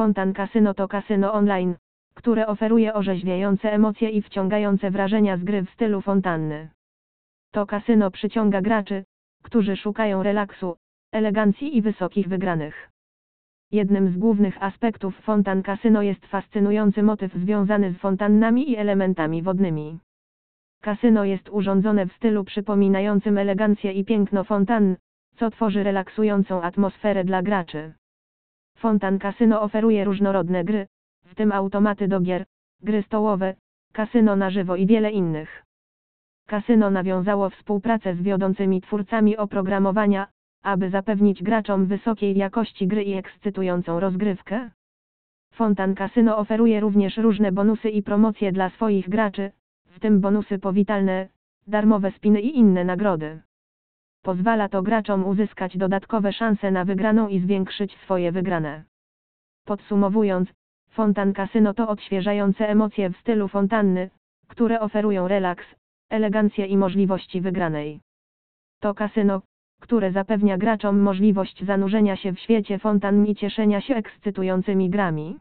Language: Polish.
Fontan Casino to kasyno online, które oferuje orzeźwiające emocje i wciągające wrażenia z gry w stylu fontanny. To kasyno przyciąga graczy, którzy szukają relaksu, elegancji i wysokich wygranych. Jednym z głównych aspektów fontan kasyno jest fascynujący motyw związany z fontannami i elementami wodnymi. Kasyno jest urządzone w stylu przypominającym elegancję i piękno fontann, co tworzy relaksującą atmosferę dla graczy. Fontan Casino oferuje różnorodne gry, w tym automaty do gier, gry stołowe, kasyno na żywo i wiele innych. Kasyno nawiązało współpracę z wiodącymi twórcami oprogramowania, aby zapewnić graczom wysokiej jakości gry i ekscytującą rozgrywkę. Fontan Casino oferuje również różne bonusy i promocje dla swoich graczy, w tym bonusy powitalne, darmowe spiny i inne nagrody. Pozwala to graczom uzyskać dodatkowe szanse na wygraną i zwiększyć swoje wygrane. Podsumowując, Fontan Casino to odświeżające emocje w stylu fontanny, które oferują relaks, elegancję i możliwości wygranej. To kasyno, które zapewnia graczom możliwość zanurzenia się w świecie fontan i cieszenia się ekscytującymi grami.